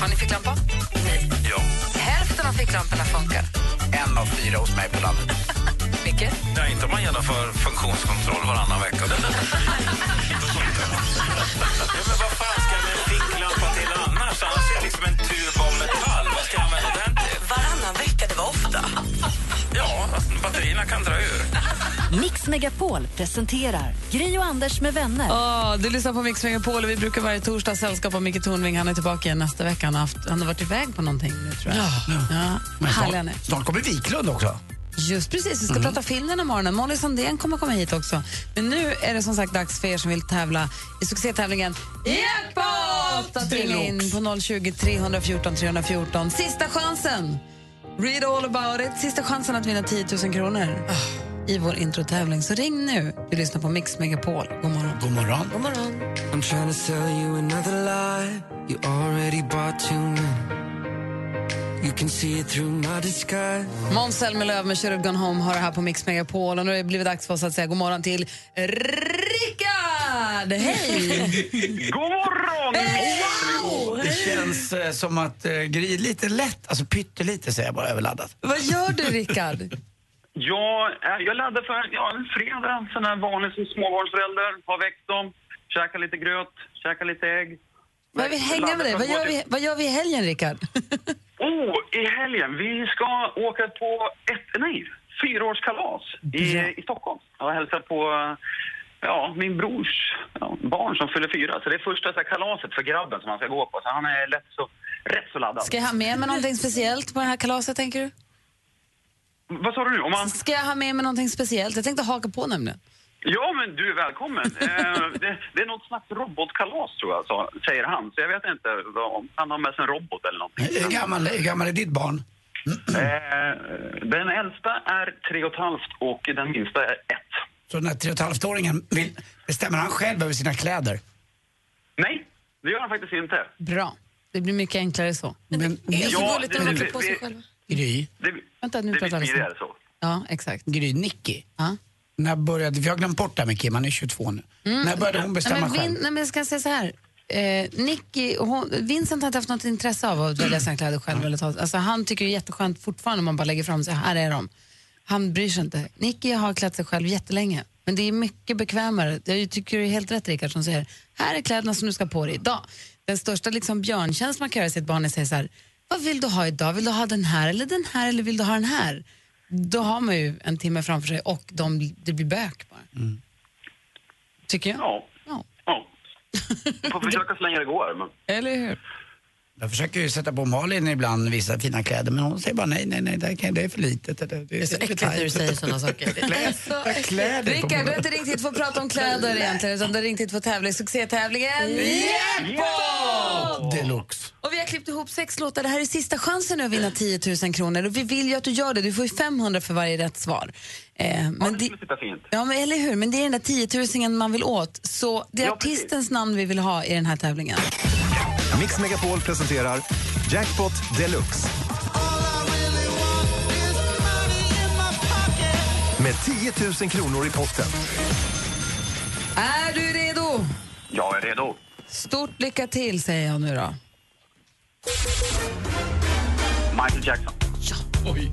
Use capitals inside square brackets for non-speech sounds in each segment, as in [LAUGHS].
Har ni ficklampa? Nej. Ja. Hälften av ficklamporna funkar. En av fyra hos mig på landet. [LAUGHS] Micke? Nej, inte om man genomför funktionskontroll varannan vecka. [LAUGHS] ja, men vad fan ska jag med en ficklampa till annars? Annars är det liksom en tub av metall. Vad ska jag använda den till? Varannan vecka, det var ofta. Ja, batterierna kan dra ur. Mix Megapol presenterar Gri och Anders med vänner. Oh, du lyssnar på Mix Megapol och vi brukar varje torsdag sällskapa Micke Tornving. Han är tillbaka igen nästa vecka. Han har, haft, han har varit iväg på någonting nu, tror jag. Ja. ja. Men snart, snart kommer Wiklund också. Just precis, vi ska Mm. prata film den här morgonen. Molly Sandén kommer komma hit också. Men nu är det som sagt dags för er som vill tävla i succétävlingen Jackpot! Att ringa in på 020 314 314. Sista chansen! Read all about it. Sista chansen att vinna 10 000 kronor i vår introtävling. Så ring nu. Du lyssnar på Mix Megapol. God morgon. God morgon. God morgon. I'm trying to sell you another lie. You already bought too many. You can see it through my disguise. Måns Zelmerlöw med Should have gone home har det här på Mix Megapol. Och nu har det blivit dags för oss att säga god morgon till Rickard! Hej! [LAUGHS] God morgon! Det känns eh, som att uh, Gry är lite lätt, alltså pyttelite säger jag bara överladdat. Vad gör du, Rickard? Ja, eh, jag laddar för ja, en fredag, sån här vanlig som småbarnsförälder. Har väckt dem, käkar lite gröt, käkar lite ägg. Vad vi hänga med dig. Vad gör vi, vad gör vi i helgen, Rickard? [LAUGHS] Oh, i helgen. Vi ska åka på ett, nej, fyraårskalas i, i Stockholm. Jag hälsar på ja, min brors ja, barn som fyller fyra. Så det är första så här, kalaset för grabben som han ska gå på. Så han är lätt så, rätt så laddad. Ska jag ha med mig någonting speciellt på det här kalaset, tänker du? Vad sa du nu? Om man... Ska jag ha med mig någonting speciellt? Jag tänkte haka på nämligen. Ja, men du är välkommen. eh, det, det är något slags robotkalas, tror jag, så, säger han. Så jag vet inte om han har med sig en robot eller någonting. Hur gammal, hur gammal är ditt barn? Eh, den äldsta är tre och ett halvt och den minsta är ett. Så den här tre och ett halvt-åringen, bestämmer han själv över sina kläder? Nej, det gör han faktiskt inte. Bra. Det blir mycket enklare så. Men, Ja, det, det, det, på sig det, själva. Gry, det, Vänta, nu det pratar blir vi snabbt. så. Ja, exakt. Gry, Nicky. Ja. När började, jag har glömt bort det här med Kim, han är 22 nu. När började hon bestämma nej, men, själv? Vin, nej, men jag ska säga så här. Eh, Nicky, och hon, Vincent har inte haft något intresse av att välja sina kläder själv. Eller ta, alltså, han tycker det är jätteskönt fortfarande om man bara lägger fram sig. Här är de. Han bryr sig inte. Nicky har klätt sig själv jättelänge. Men det är mycket bekvämare. Jag tycker det är helt rätt Rickard som säger, här är kläderna som du ska på dig idag. Den största liksom, björntjänst man kan göra sitt barn är att säga så här, vad vill du ha idag? Vill du ha den här eller den här eller vill du ha den här? Då har man ju en timme framför sig och de, det blir bök bara. Tycker jag. Ja. Ja. ja. Får försöka så länge det går. Men... Eller hur? Jag försöker ju sätta på Malin ibland vissa fina kläder men hon säger bara nej, nej, nej, det, kan, det är för litet. Det, det, det är så äckligt när du säger såna [LAUGHS] saker. Kläder, kläder på Rickard, du har inte ringt hit för att prata om kläder egentligen, utan du har ringt hit för att tävla i succétävlingen Jackpot! Deluxe. Och vi har klippt ihop sex låtar. Det här är sista chansen nu att vinna 10 000 kronor. Och vi vill ju att du gör det. Du får ju 500 för varje rätt svar. Eh, Ja, men det det, skulle sitta fint. ja, men eller hur? Men det är den där 10 000 man vill åt. Så det är Ja, precis. artistens namn vi vill ha i den här tävlingen. Mix Megapol presenterar Jackpot Deluxe. Med 10 000 kronor i potten. Är du redo? Jag är redo. Stort lycka till säger jag nu då. Michael Jackson. Oj.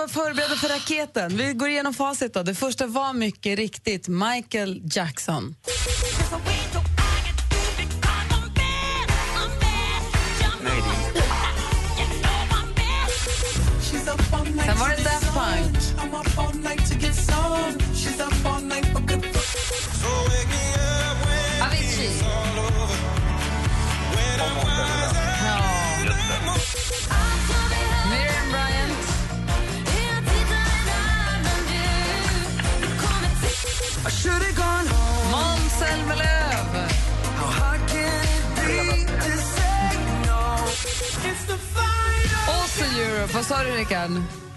Vara vi förberedda för raketen. Vi går igenom facit. Då. Det första var mycket riktigt Michael Jackson. Sen var det Daft Punk. Måns Zelmerlöw. Och så Europe. Vad sa du, Rickard?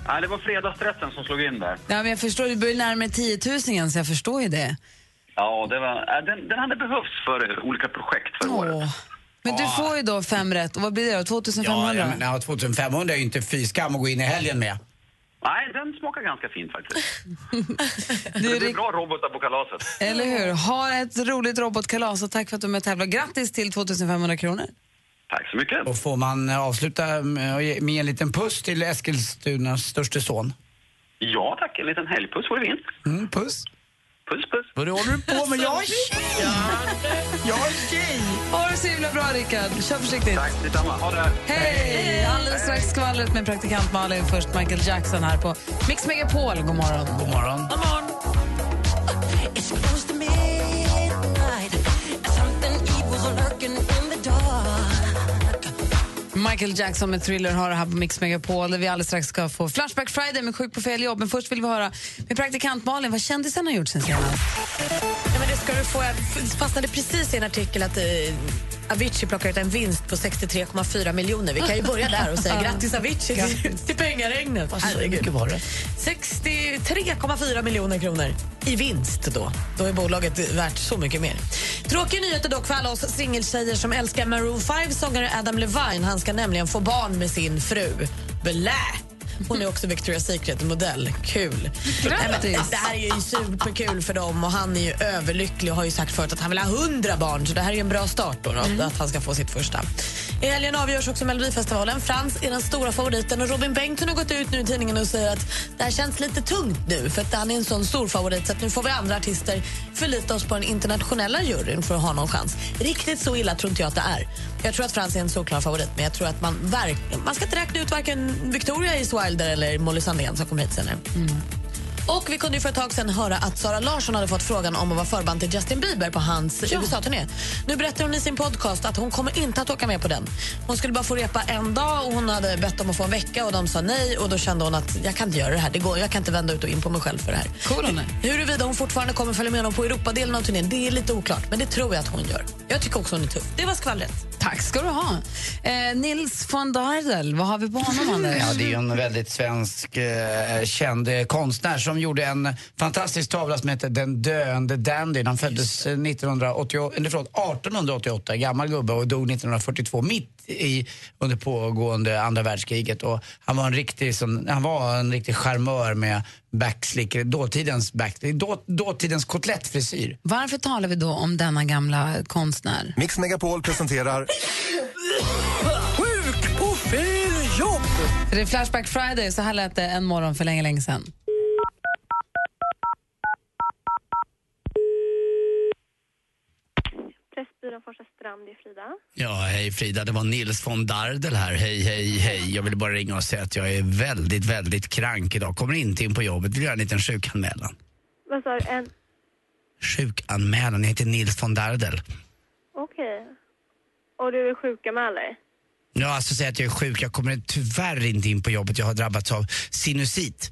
Nej, det var fredagsstressen som slog in där. Ja, men jag förstår, du börjar närmare 10 000 så jag förstår ju det. Ja, det var, den, den hade behövts för olika projekt för året. Men du får ju då fem rätt. Och vad blir det då? 2500? Ja, ja, men, ja, 2500 är ju inte fy skam att gå in i helgen med. Nej, den smakar ganska fint faktiskt. Du, [LAUGHS] det blir Rick, bra robotar på kalaset. eller hur? Ha ett roligt robotkalas och tack för att du är med och tävlar. Grattis till 2500 kronor. Tack så mycket. Och får man eh, avsluta med en liten puss till Eskilstunas störste son? Ja, tack. En liten helgpuss vore fint. Mm, puss. Puss, puss. Vad håller du på med? Jag är tjej! Jag är tjej! Ha det så himla bra, Rickard. Kör försiktigt. Tack detsamma. Ha det. Hej! Alldeles strax skvallret med praktikant Malin. Först Michael Jackson här på Mix Megapol. God morgon. God morgon. God morgon. Michael Jackson med Thriller har det här på Mix Megapol där vi alldeles strax ska få Flashback Friday med Sjuk på fel jobb. Men först vill vi höra med praktikant Malin vad kändisen har gjort sen senast. Ja, men det ska du få. Jag fastnade precis i en artikel att eh, Avicii plockar ut en vinst på 63,4 miljoner. Vi kan ju börja där och säga [LAUGHS] grattis Avicii till, till pengaregnet. Mycket var det. 63,4 miljoner kronor i vinst då. Då är bolaget värt så mycket mer. Tråkiga nyheter dock för alla oss singeltjejer som älskar Maroon 5-sångare Adam Levine. Han ska nämligen få barn med sin fru. Blä! Hon är också Victoria's Secret-modell. Kul. Nej, Det här är ju superkul för dem och han är ju överlycklig och har ju sagt förut att han vill ha 100 barn så det här är en bra start då, då att han ska få sitt första. I helgen avgörs också Melodifestivalen. Frans är den stora favoriten och Robin Bengtsson har gått ut nu i tidningen och säger att det här känns lite tungt nu för att han är en sån stor favorit så att nu får vi andra artister förlita oss på den internationella juryn för att ha någon chans. Riktigt så illa tror inte jag att det är. Jag tror att Frans är en solklar favorit men jag tror att man verk- man ska inte räkna ut varken Victoria Ace Wilder eller Molly Sandén som kommer hit senare. Mm. Och vi kunde ju för ett tag sedan höra att Sara Larsson hade fått frågan om att vara förband till Justin Bieber på hans USA-turné. Nu berättar hon i sin podcast att hon kommer inte att åka med på den. Hon skulle bara få repa en dag och hon hade bett om att få en vecka och de sa nej och då kände hon att jag kan inte göra det här. Det går, jag kan inte vända ut och in på mig själv för det här. Cool hon är. Huruvida hon fortfarande kommer följa med honom på Europadelen av turnén, det är lite oklart. Men det tror jag att hon gör. Jag tycker också hon är tuff. Det var skvallret. Tack ska du ha. Eh, Nils von Dardel, vad har vi på honom, Anders? Ja, det är en väldigt svensk eh, känd eh, konstnär som gjorde en fantastisk tavla som heter Den döende dandyn. Han föddes eh, 1988, eller förlåt, 1888, gammal gubbe och dog 1942 mitt i, under pågående andra världskriget. Och han var en riktig, sån, han var en riktig charmör med backslick, dåtidens, back, då, dåtidens kotlettfrisyr. Varför talar vi då om denna gamla konstnär? Mix Megapol presenterar Sjuk på fel jobb! För det är Flashback Friday, så här lät det en morgon för länge, länge sedan. Forsa Strand, det är Frida. Ja, hej Frida, det var Nils von Dardel här. Hej, hej, hej. Jag ville bara ringa och säga att jag är väldigt, väldigt krank idag. Kommer inte in på jobbet. Vill göra en liten sjukanmälan. Vad sa du? En... Sjukanmälan. Jag heter Nils von Dardel. Okej. Och du är sjuka med dig? Ja, alltså säga att jag är sjuk. Jag kommer tyvärr inte in på jobbet. Jag har drabbats av sinusит.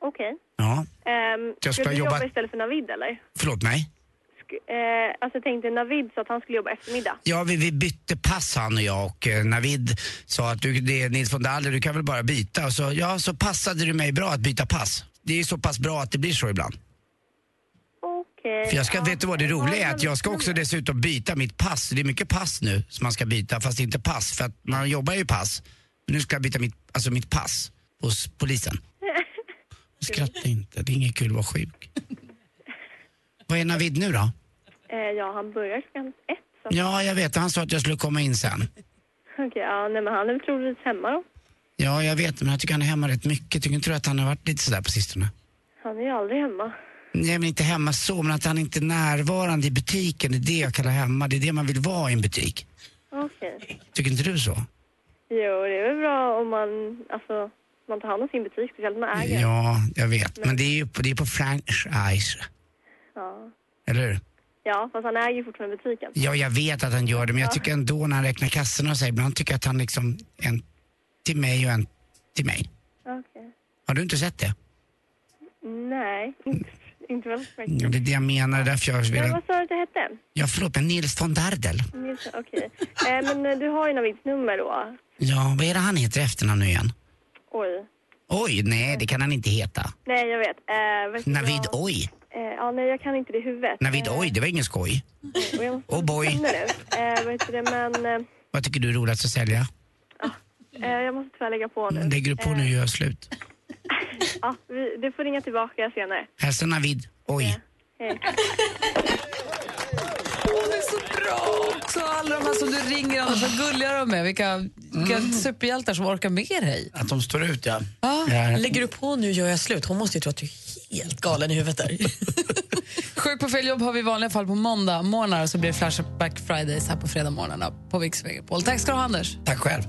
Okej. Ja, Um, Jag ska skulle du jobba- jobba istället för Navid eller? förlåt mig. Eh, alltså tänkte Navid sa att han skulle jobba eftermiddag. Ja, vi, vi bytte pass han och jag och eh, Navid sa att du, det är Nils von Dardel, du kan väl bara byta. Och så, ja, så passade det mig bra att byta pass. Det är ju så pass bra att det blir så ibland. Okej. För jag ska, vet du vad det roliga är? Att jag ska också dessutom byta mitt pass. Det är mycket pass nu som man ska byta, fast inte pass. För att man jobbar ju pass. Men nu ska jag byta mitt, alltså mitt pass hos polisen. [LAUGHS] Skratta inte, det är inget kul att vara sjuk. Vad är Navid nu då? Eh, ja, han börjar klockan ett. Så. Ja, jag vet. Han sa att jag skulle komma in sen. Okej, ja, nej men han är väl troligtvis hemma då. Ja, jag vet men jag tycker han är hemma rätt mycket. Tycker inte du att han har varit lite sådär på sistone? Han är ju aldrig hemma. Nej, men inte hemma så, men att han inte är närvarande i butiken. Det är det jag kallar hemma. Det är det man vill vara i en butik. Okej. Tycker inte du så? Jo, det är väl bra om man, alltså, man tar hand om sin butik, speciellt om man äger. Ja, jag vet. Men det är ju på, det är på franchise. Ja. Eller hur? Ja, fast han äger ju fortfarande butiken. Ja, jag vet att han gör det, men jag tycker ändå när han räknar kassorna och så här, ibland tycker jag att han liksom, en till mig och en till mig. Okej. Har du inte sett det? Nej, inte, inte väldigt mycket. Ja, det är det jag menar, det är därför jag Men vill... vad sa du att det hette? Ja, förlåt, men Nils von Dardel. Nilsson, Okej. Eh, men eh, du har ju Navids nummer då? Ja, vad är det han heter i efternamn nu igen? Oj. Oj, nej, det kan han inte heta. Nej, jag vet. Eh, vet du Navid vad? Oj. Eh, ja, nej, jag kan inte det i huvudet. Navid Oj, det var ingen skoj. Eh, och jag Oh boy. Eh, vet du det, men... Eh, Vad tycker du är roligast att sälja? eh, jag måste tyvärr lägga på nu. Lägger du på nu gör slut. [LAUGHS] Ja, vi, du får ringa tillbaka senare. Hälsa Navid Oj. Hej. Åh, det är så bra också. Alla de här som du ringer, Anders, vad gulliga de är. Vilka, vilka superhjältar som orkar med dig. Att de står ut, ja. Ja. Ja. Lägger du på nu gör jag slut? Hon måste ju tro att du är helt galen i huvudet där. [LAUGHS] Sjuk på fel jobb har vi i vanliga fall på måndag morgnar så blir det Flashback Fridays här på fredag morgnarna på Mix Megapol. Tack ska du ha, Anders. Tack själv.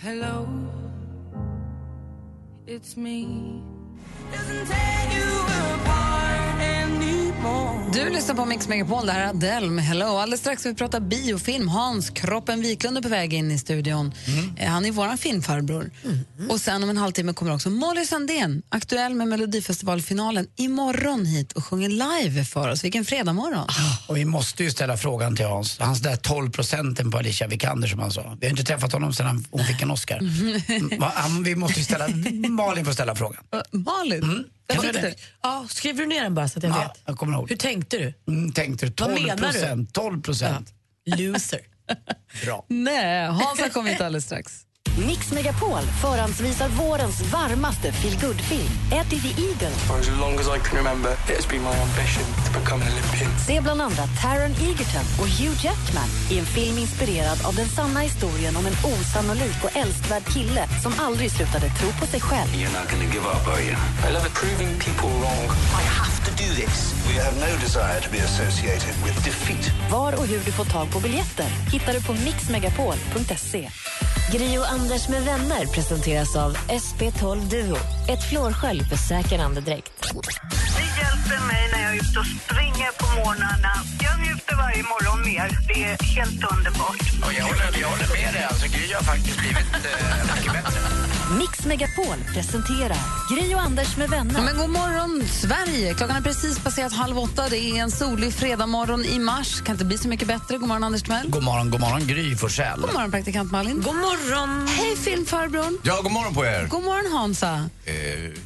Hello, it's me. Du lyssnar på Mix Megapol, det här är Adele med Hello. Alldeles strax ska vi prata biofilm. Hans Kroppen Wiklund är på väg in i studion. Eh, Han är vår filmfarbror. Och sen om en halvtimme kommer också Molly Sandén, aktuell med Melodifestivalfinalen, imorgon hit och sjunger live för oss. Vilken fredagmorgon. Och vi måste ju ställa frågan till Hans. Hans där 12 procenten på Alicia Vikander som han sa. Vi har inte träffat honom sedan han- hon fick en Oscar. Mm, vi måste ju ställa, Malin får ställa frågan. Uh, Malin? Mm. Jag Kan du det? ja, skriver du ner den bara så att jag Ja, vet? jag kommer ihåg. Hur tänkte du? Mm, tänkte du? Vad 12 menar du? procent. 12 procent. Loser. [LAUGHS] Bra. Nej, Hans har kommit alldeles strax. Mix Megapol förhandsvisar vårens varmaste feelgood-film, Eddie the Eagle. For as long as I can remember, it has been my ambition to become an Olympian. Se bland andra Taron Egerton och Hugh Jackman i en film inspirerad av den sanna historien om en osannolik och älskvärd kille som aldrig slutade tro på sig själv. You're not gonna give up, are you? I love proving people wrong. I have do this. We have no desire to be associated with defeat. Var och hur du får tag på biljetter hittar du på mixmegapol.se. Gri och Anders med vänner presenteras av SP12 Duo. Ett flårskölj för säker andedräkt. Det hjälper mig när jag är ute och springer på morgnarna. Jag njuter varje morgon mer. Det är helt underbart. Och jag, håller, jag håller med dig. Alltså, Gry har faktiskt blivit eh, mycket bättre. Mix Megapol presenterar Gri och Anders med vänner. Men god morgon, Sverige! Klockan är precis passerat halv åtta. Det är en solig fredagmorgon i mars. Kan inte bli så mycket bättre. God morgon, Anders Timell. God morgon, god morgon Gry Forssell. God morgon, praktikant Malin. God morgon! Hej, filmfarbrorn. Ja, god morgon på er. God morgon, Hansa. Eh,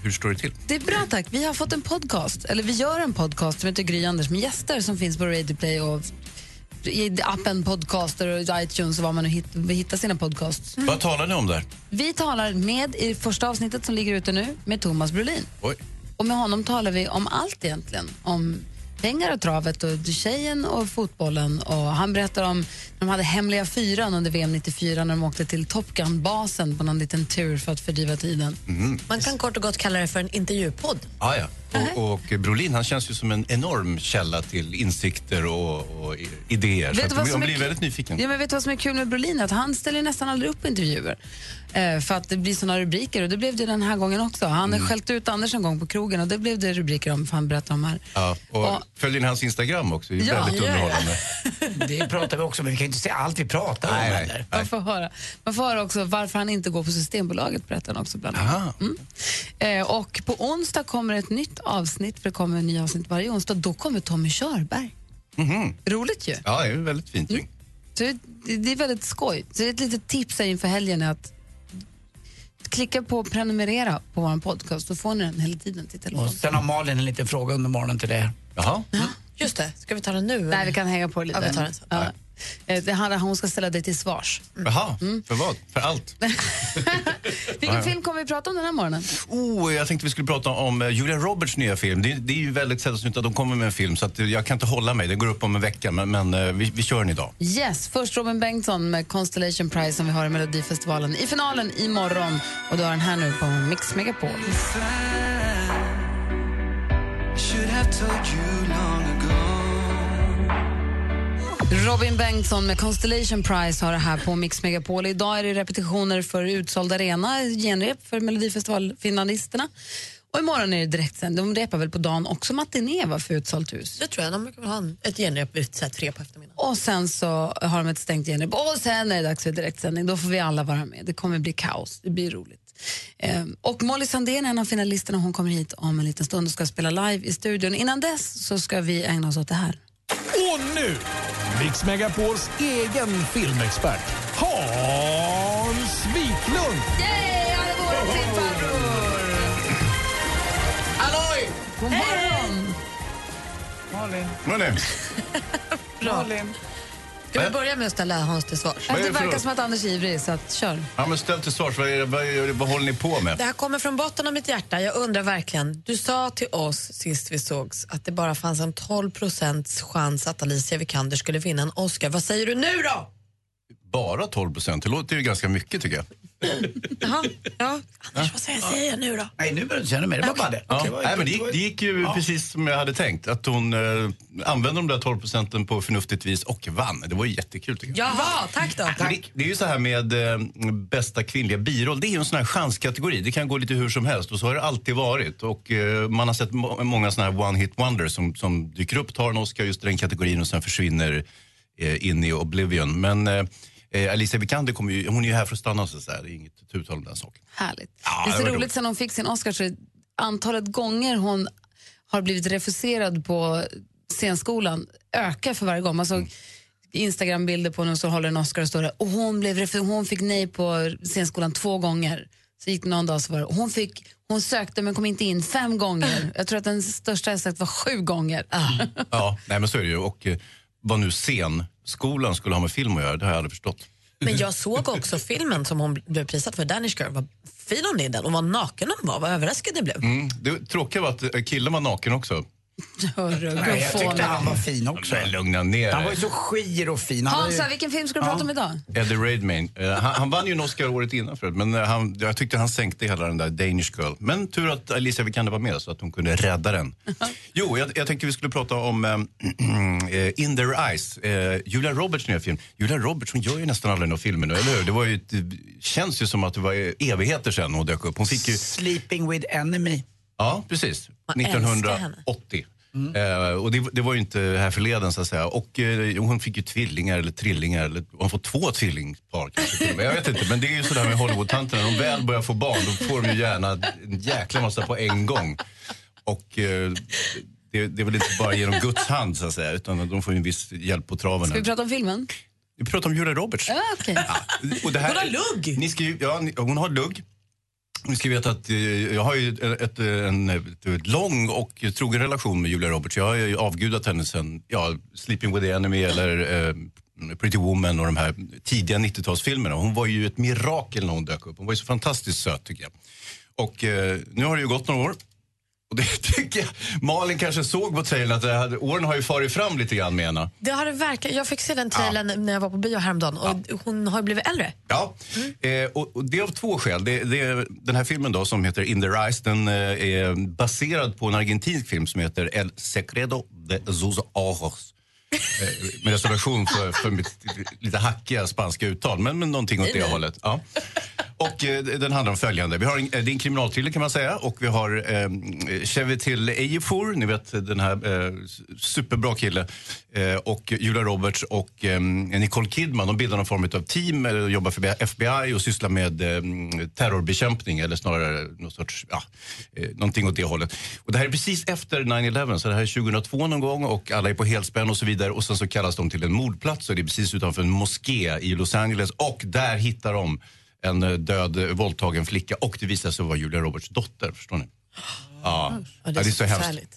hur står det till? Det är bra, tack. Vi har fått en podcast, eller vi gör en podcast som heter Gry Anders med gäster som finns på Radio Play och i appen Podcaster och iTunes och var man nu hitt, hittar sina podcasts. Vad talar ni om där? Vi talar med i första avsnittet som ligger ute nu med Thomas Brolin. Oj. Och med honom talar vi om allt egentligen. Om pengar och travet och tjejen och fotbollen. Och han berättar om när de hade hemliga fyran under VM 94 när de åkte till Top Gun-basen på någon liten tur för att fördriva tiden. Man kan kort och gott kalla det för en intervjupodd. Ah, ja. Och, och Brolin han känns ju som en enorm källa till insikter och, och idéer. Vet så att är blir väldigt nyfiken. Ja, men vet du vad som är kul med Brolin? Att han ställer nästan aldrig upp intervjuer. Eh, för att det blir såna rubriker och det blev det den här gången också. Han Mm. har skällt ut Anders en gång på krogen och det blev det rubriker om för han berättade om här. Ja, och Och- följer ni hans Instagram också? Det är Ja, väldigt ja, ja. [LAUGHS] Det pratar vi också om, men vi kan ju inte säga allt vi pratar om Nej, nej, heller. Man får, höra. Man får höra också varför han inte går på Systembolaget, berättar han också bland annat. Mm. Eh, och på onsdag kommer ett nytt avsnitt, för det kommer en ny avsnitt varje onsdag. Då kommer Tommy Körberg. Mhm. Roligt ju. Ja, det är väldigt fint. Mm. Så det, det är väldigt skoj. Så ett litet tips här inför helgen är att klicka på prenumerera på vår podcast, så får ni den hela tiden till telefonen. Och sen har Malin en liten fråga under morgonen till dig. Jaha. Just det, ska vi ta den nu? Nej, vi kan hänga på lite. Ja, vi tar den sen. Ja. Eh, Det handlar om hon ska ställa dig till svars. Jaha, för vad? För allt? [LAUGHS] Vilken film kommer vi prata om den här morgonen? Oh, jag tänkte vi skulle prata om eh, Julia Roberts nya film. Det, det är ju väldigt sällsynt att de kommer med en film så att jag kan inte hålla mig. Den går upp om en vecka men, men eh, vi, vi kör den idag. Yes, först Robin Bengtsson med Constellation Prize som vi har i Melodifestivalen i finalen imorgon. Och du har den här nu på Mix Megapol. Should have told you long. Robin Bengtsson med Constellation Prize har det här på Mix Megapol. Idag är det repetitioner för utsåld arena, genrep för Melodifestivalfinalisterna. Och imorgon är det direktsänd. De repar väl på dagen också matiné va, för utsålt hus? Det tror jag. De brukar ha ett genrep så här tre på eftermiddagen. Och sen så har de ett stängt genrep och sen är det dags för direktsändning. Då får vi alla vara med. Det kommer bli kaos. Det blir roligt. Ehm, och Molly Sandén är en av finalisterna. Hon kommer hit om en liten stund och ska spela live i studion. Innan dess så ska vi ägna oss åt det här. Och nu, Mix Megapols egen filmexpert, Hans Wiklund! Yay, han är vår filmfarbror! Halloj! God morgon! Malin. Malin. [LAUGHS] Bra. Ska vi börja med att ställa Hans till svars? Är Det verkar som att Anders är ivrig, så att, kör. Ja, men ställ till svars. Vad, är vad, är vad håller ni på med? Det här kommer från botten av mitt hjärta. Jag undrar verkligen. Du sa till oss sist vi sågs att det bara fanns en 12 procents chans att Alicia Vikander skulle vinna en Oscar. Vad säger du nu då? Bara 12 procent. Det låter ju ganska mycket tycker jag. Jaha, ja. Anders, vad säger jag, säger jag nu då? Nej, nu behöver du säga något mer. Det var bara det. Ja. Det var- Nej, men det, gick, det gick ju precis som jag hade tänkt. Att hon eh, använde de där 12 procenten på förnuftigt vis och vann. Det var ju jättekul tycker jag. Jaha, tack då. Men Det, det är ju så här med eh, bästa kvinnliga biroll. Det är ju en sån här chanskategori. Det kan gå lite hur som helst och så har det alltid varit. Och eh, man har sett må många såna här one hit wonders som, som dyker upp, tar en Oscar just i den kategorin och sen försvinner eh, in i oblivion. Men eh, eh, Alicia Vikander kommer ju, hon är ju här för att stanna så. Det är inget tu tal om den saken. Härligt. Ja, det är så var roligt roligt. sen hon fick sin Oscar så antalet gånger hon har blivit refuserad på scenskolan ökar för varje gång. Man såg Instagram-bilder på henne som håller en Oscar och står där och hon, blev hon fick nej på scenskolan två gånger. Så gick det någon dag så var det, och hon, fick, hon sökte men kom inte in fem gånger. [LAUGHS] Jag tror att den största jag sagt var sju gånger. Ja, [LAUGHS] nej men så är det ju. Och eh, vad nu scenskolan skulle ha med film att göra, det har jag aldrig förstått. Men jag såg också filmen som hon blev prisad för, Danish Girl. Vad fin hon är i den och vad naken hon var. Vad överraskad jag blev. Mm, det tråkiga var att eh, killen var naken också. Hörru, Nej, jag tyckte han var fin också. Men lugna ner Han var ju så skir och fin. Han var ju- Hansa, vilken film ska du prata om idag? Eddie Redmayne. Eh, han, han vann ju en Oscar året innan förut, men eh, han, jag tyckte han sänkte hela den där Danish Girl. Men tur att Alicia Vikander var med så att hon kunde rädda den. [LAUGHS] Jo, jag, jag tänkte vi skulle prata om eh, [CLEARS THROAT] eh, In Their Eyes, eh, Julia Roberts nya film. Julia Roberts hon gör ju nästan aldrig några filmer nu, eller hur? Det var ju, det känns ju som att det var evigheter sedan hon dök upp. Hon fick ju... Sleeping with enemy. Ja, precis. Man älskar henne. 1980. Eh, och det, det var ju inte här förleden så att säga. Och eh, hon fick ju tvillingar eller trillingar, eller hon får två tvillingpar kanske till. Jag vet inte, men det är ju sådär med Hollywood-tanterna. När de väl börjar få barn då får de ju gärna en jäkla massa på en gång. Och eh, det, det är väl inte bara genom Guds hand så att säga, utan de får ju en viss hjälp på traven. Ska vi prata om filmen? Vi pratar om Julia Roberts. Ja, okej. Och det här, Hon har lugg! Ni ska ju, ja, ni, hon har lugg. Ni ska veta att eh, jag har ju ett, eh, en, eh, ett lång och trogen relation med Julia Roberts. Jag har ju avgudat henne sen ja, Sleeping with the Enemy eller eh, Pretty Woman och de här tidiga 90-talsfilmerna. Hon var ju ett mirakel när hon dök upp. Hon var ju så fantastiskt söt tycker jag. Och eh, nu har det ju gått några år. Och det [LAUGHS] tycker jag Malin kanske såg på trailern att det hade, åren har ju farit fram lite grann med henne. Det har det verkligen. Jag fick se den trailern när jag var på bio häromdagen och hon har ju blivit äldre. Ja, eh, och, och det är av två skäl. Det, det, den här filmen då som heter In the Eyes den eh, är baserad på en argentinsk film som heter El Secreto de sus ojos. Eh, med reservation för, för mitt lite hackiga spanska uttal, men, men någonting åt det hållet. Ja. Och eh, den handlar om följande. Vi har en, eh, det är en kriminalthriller kan man säga och vi har eh, Chevetil Ejiofor, ni vet den här eh, superbra kille, eh, och Julia Roberts och eh, Nicole Kidman. De bildar någon form av team, eller jobbar för FBI och sysslar med eh, terrorbekämpning eller snarare någon sorts, ja, eh, någonting åt det hållet. Och det här är precis efter 9-11, så det här är 2002 någon gång och alla är på helspänn och så vidare och sen så kallas de till en mordplats och det är precis utanför en moské i Los Angeles och där hittar de en eh, död eh, våldtagen flicka och det visar sig vara Julia Roberts dotter. Förstår ni? [GASPS] Ja, Ja, det är så hemskt. förfärligt.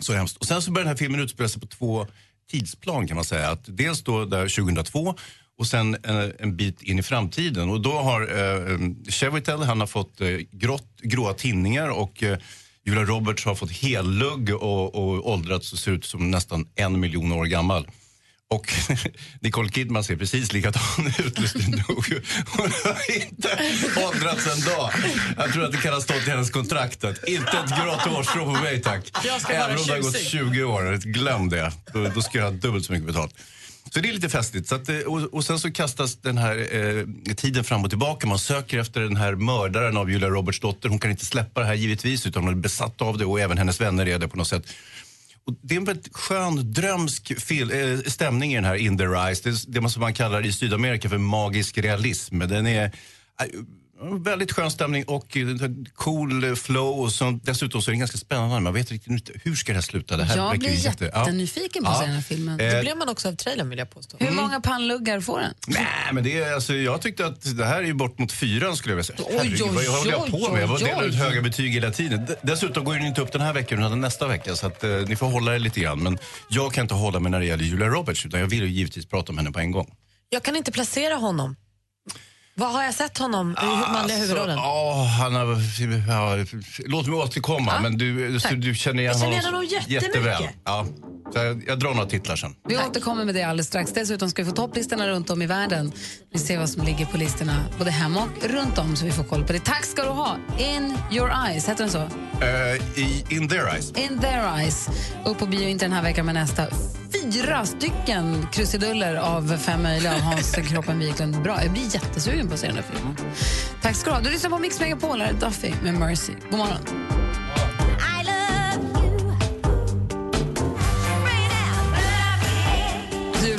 Så hemskt. Och sen så börjar den här filmen utspela sig på två tidsplan kan man säga. Att dels då där 2002 och sen en, en bit in i framtiden. Och då har eh, Chevitel, han har fått eh, grått, gråa tinningar och eh, Julia Roberts har fått hellugg och, och åldrats och ser ut som nästan en miljon år gammal. Och [LAUGHS] Nicole Kidman ser precis likadan [LAUGHS] ut, lustigt nog. Hon har inte åldrats en dag. Jag tror att det kan ha stått i hennes kontrakt att inte ett grått hårstrå på mig tack. Även om det har gått tjusig. 20 år. Glöm det. Då, då ska jag ha dubbelt så mycket betalt. Så det är lite festligt. Så att, eh, och, och sen så kastas den här eh, tiden fram och tillbaka. Man söker efter den här mördaren av Julia Roberts dotter. Hon kan inte släppa det här givetvis utan hon är besatt av det och även hennes vänner är det på något sätt. Och det är en väldigt skön, drömsk fil, eh, stämning i den här In the Rise. Det, är det man- som man kallar i Sydamerika för magisk realism. Den är eh, väldigt skön stämning och eh, cool flow. Och så, dessutom så är det ganska spännande. Man vet riktigt inte hur ska det här sluta. Det här Jag blir ju jätte- ja. jättenyfiken på Ja. den här filmen. Eh, Det blev man också av trailern vill jag påstå. Hur många pannluggar får den? Nej, men det är, alltså, jag tyckte att det här är ju bort mot fyran skulle jag vilja säga. Oj, Herregud, oj, vad jag håller jag oj, på med? Jag delar ut höga betyg hela tiden. Dessutom går den inte upp den här veckan utan nästa vecka så att, eh, ni får hålla er lite grann. Men jag kan inte hålla mig när det gäller Julia Roberts utan jag vill ju givetvis prata om henne på en gång. Jag kan inte placera honom. Vad har jag sett honom i hu- manliga huvudrollen? Alltså, ja, han har, ja, låt mig återkomma, men du, tack. du känner igen honom jättemycket. jätteväl. Ja, så jag, jag drar några titlar sen. Vi återkommer med det alldeles strax. Dessutom ska vi få topplistorna runt om i världen. Vi ser vad som ligger på listorna både hemma och runt om så vi får koll på det. Tack ska du ha. In your eyes, heter den så? Eh, i, in their eyes. In their eyes. Upp på bio inte den här veckan men nästa. Fyra stycken krusiduller av fem möjliga av Hans Kroppen Wiklund. Bra, jag blir jättesugen på att se den här filmen. Tack ska du ha. Du lyssnar på Mix Megapol, här är Duffy med Mercy. God morgon.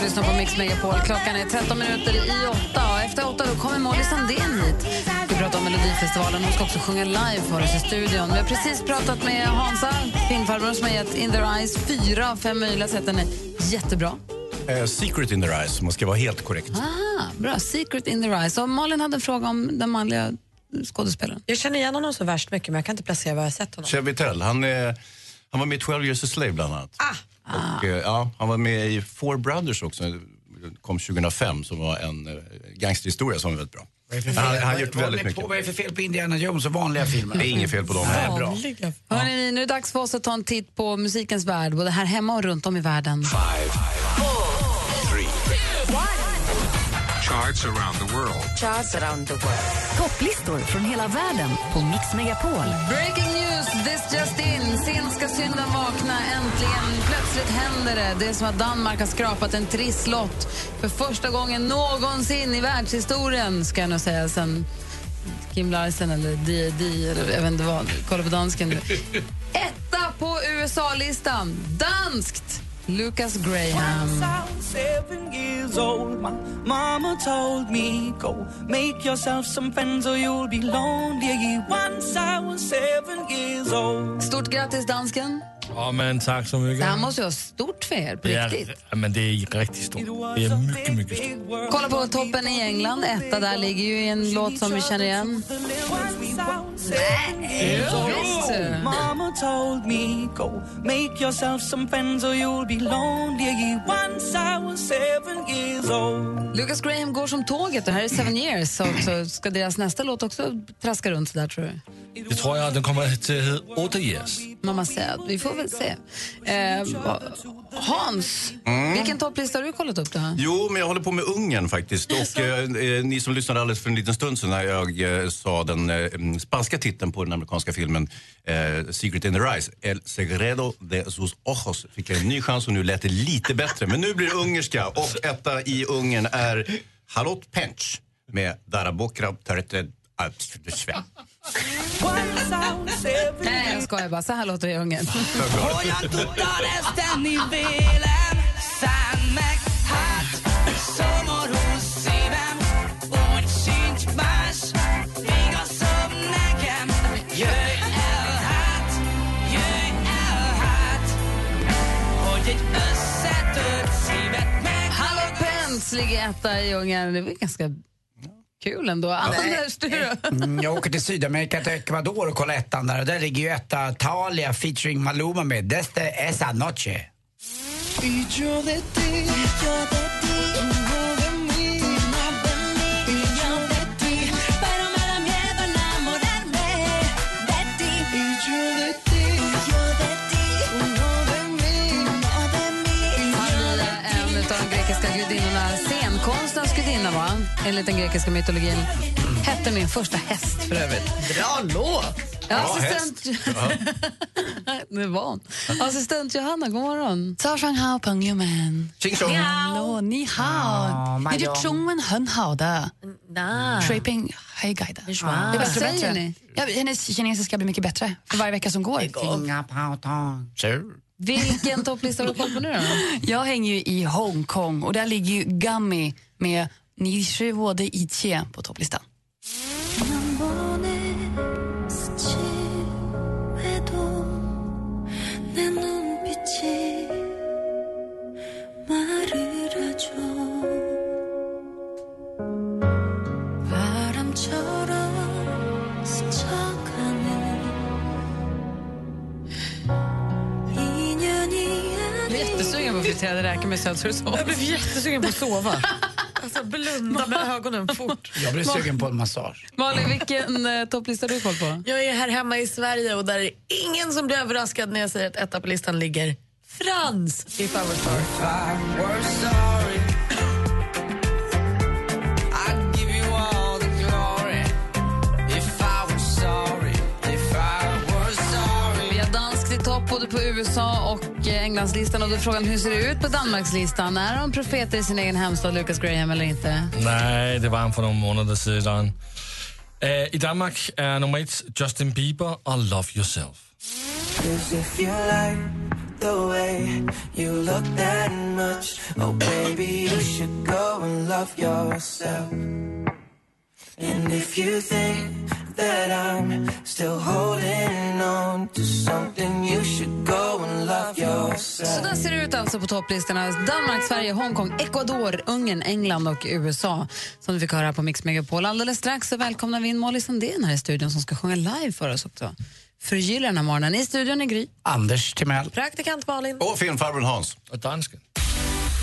Lyssnar på Mix Megapol. Klockan är 13 minuter i åtta. Och efter åtta då kommer Molly Sandén hit. Vi pratar om Melodifestivalen. Hon ska också sjunga live för oss i studion. Vi har precis pratat med Hansa, filmfarbrorn som har gett In their eyes fyra av fem möjliga sätt. Den är jättebra. Eh, Secret in their eyes, om man ska vara helt korrekt. Aha, bra. Secret in their eyes. Och Malin hade en fråga om den manliga skådespelaren. Jag känner igen honom så värst mycket men jag kan inte placera var jag har sett honom. Chevy Tell, han, är, han var med i 12 years a slave bland annat. Och, eh, ja, han var med i Four Brothers också, kom 2005, som var en eh, gangsterhistoria som var väldigt bra. Han han har gjort väldigt mycket. på- Vad är det för fel på Indiana Jones och vanliga filmer? Det är inget fel på dem. Nej, bra. Hörrni, nu är det dags för oss att ta en titt på musikens värld, både här hemma och runt om i världen. Charts around the world. Charts around the world. Topplistor från hela världen på Mix Megapol. Breaking news, this just in. Sent ska synden vakna, äntligen. Plötsligt händer det. Det är som att Danmark har skrapat en trisslott för första gången någonsin i världshistorien, ska jag nog säga, sen Kim Larsen eller D&D eller jag vet inte vad. Kolla på dansken. Etta på USA-listan. Danskt! Lucas Graham. Stort grattis, dansken. Ja, men tack så mycket. Det här måste ju vara stort för er, på Ja, riktigt. ja, men det är riktigt stort. Det är mycket, mycket stort. Kolla på toppen i England. Etta där ligger ju en låt som vi känner igen. Oh, Mama told me, Go make yourself some friends or you'll be lonely. Once I was seven years old. Lucas Graham går som tåget och här är Seven years. Så, ska deras nästa låt också traska runt så där tror du? Det tror jag den kommer till att heta Åtta years. Mamma säger att vi får väl se. Eh, Hans, Mm. vilken topplista har du kollat upp då? Jo, men jag håller på med Ungern faktiskt. Och eh, eh, ni som lyssnade alldeles för en liten stund sedan när jag eh, sa den eh, spanska titeln på den amerikanska filmen eh, Secret in the Rise, El Segredo de sus ojos, fick jag en ny chans och nu lät det lite bättre. Men nu blir det ungerska och etta i Ungern är Halot Pench med Darabokra Törte Sven. Nej, jag skojar bara. Så här låter det i Ungern. Ligger etta i Ungern. Det var ganska kul ändå. Anders, du då? Mm, jag åker till Sydamerika, till Ecuador och kollar ettan där. Och där ligger ju etta Talia featuring Maluma med Deste esa noche. enligt den grekiska mytologin. Hette min första häst, för övrigt. Bra låt! Ja, assistent... nu är van. Assistent Johanna, god morgon. Zhao hao, peng yu men. Ching chong. Hallå, ni hao. Ni du chung men hao da. Shaping hei gai da. Vad säger ni? Ja, hennes kinesiska blir mycket bättre för varje vecka som går. Vilken topplista har du koll på nu då? [LAUGHS] Jag hänger ju i Hongkong och där ligger ju Gummy med 你是我的一切 på topplistan. Jag blev jättesugen på att sova. [LAUGHS] Alltså blunda med ögonen fort. Jag blir sugen på en massage. Malin, vilken eh, topplista har du koll på? Jag är här hemma i Sverige och där är ingen som blir överraskad när jag säger att etta på listan ligger Frans, I Were Sorry. Både på USA och eh, Englandslistan. Och då frågan hur ser det ut på Danmarkslistan? Är de profeter i sin egen hemstad, Lucas Graham, eller inte? Nej, det var han för några månader sedan. Eh, I Danmark är nummer ett Justin Bieber och Love Yourself. And if you think that I'm still holding on to something, you should go and love yourself. Så där ser det ut alltså på topplistorna. Danmark, Sverige, Hongkong, Ecuador, Ungern, England och USA. Som du fick höra här på Mix Megapol. Alldeles strax så välkomnar vi in Molly Sandén här i studion som ska sjunga live för oss också. Förgylla den här morgonen. I studion är Gry. Anders Timell. Praktikant Malin. Och filmfarbrorn Hans. Och dansken.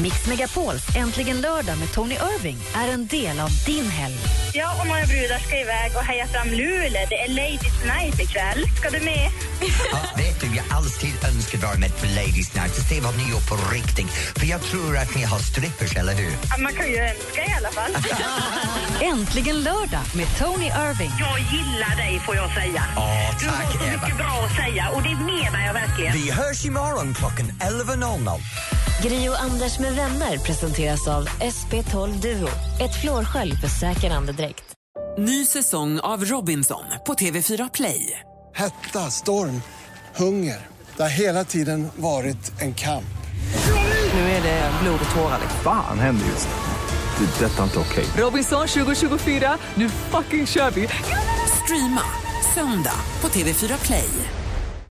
Mix Megapols Äntligen lördag med Tony Irving är en del av din helg. Ja, och några brudar ska iväg och heja fram Luleå. Det är Ladies Night ikväll. Ska du med? Ja, vet du, jag alltid önskat vara med på Ladies Night och se vad ni gör på riktigt. För jag tror att ni har strippers, eller hur? Ja, man kan ju önska i alla fall. [LAUGHS] Äntligen lördag med Tony Irving. Jag gillar dig, får jag säga. Ja, Du har tack, så Eva. mycket bra att säga och det menar jag verkligen. Vi hörs imorgon klockan 11.00. Gri och Anders med vänner presenteras av SP12 Duo. Ett flårskölj för säker andedräkt. Ny säsong av Robinson på TV4 Play. Hetta, storm, hunger. Det har hela tiden varit en kamp. Nu är det blod och tårar. Fan händer just nu. Det. är Detta är inte okej. Robinson 2024, nu fucking kör vi! Streama söndag på TV4 Play.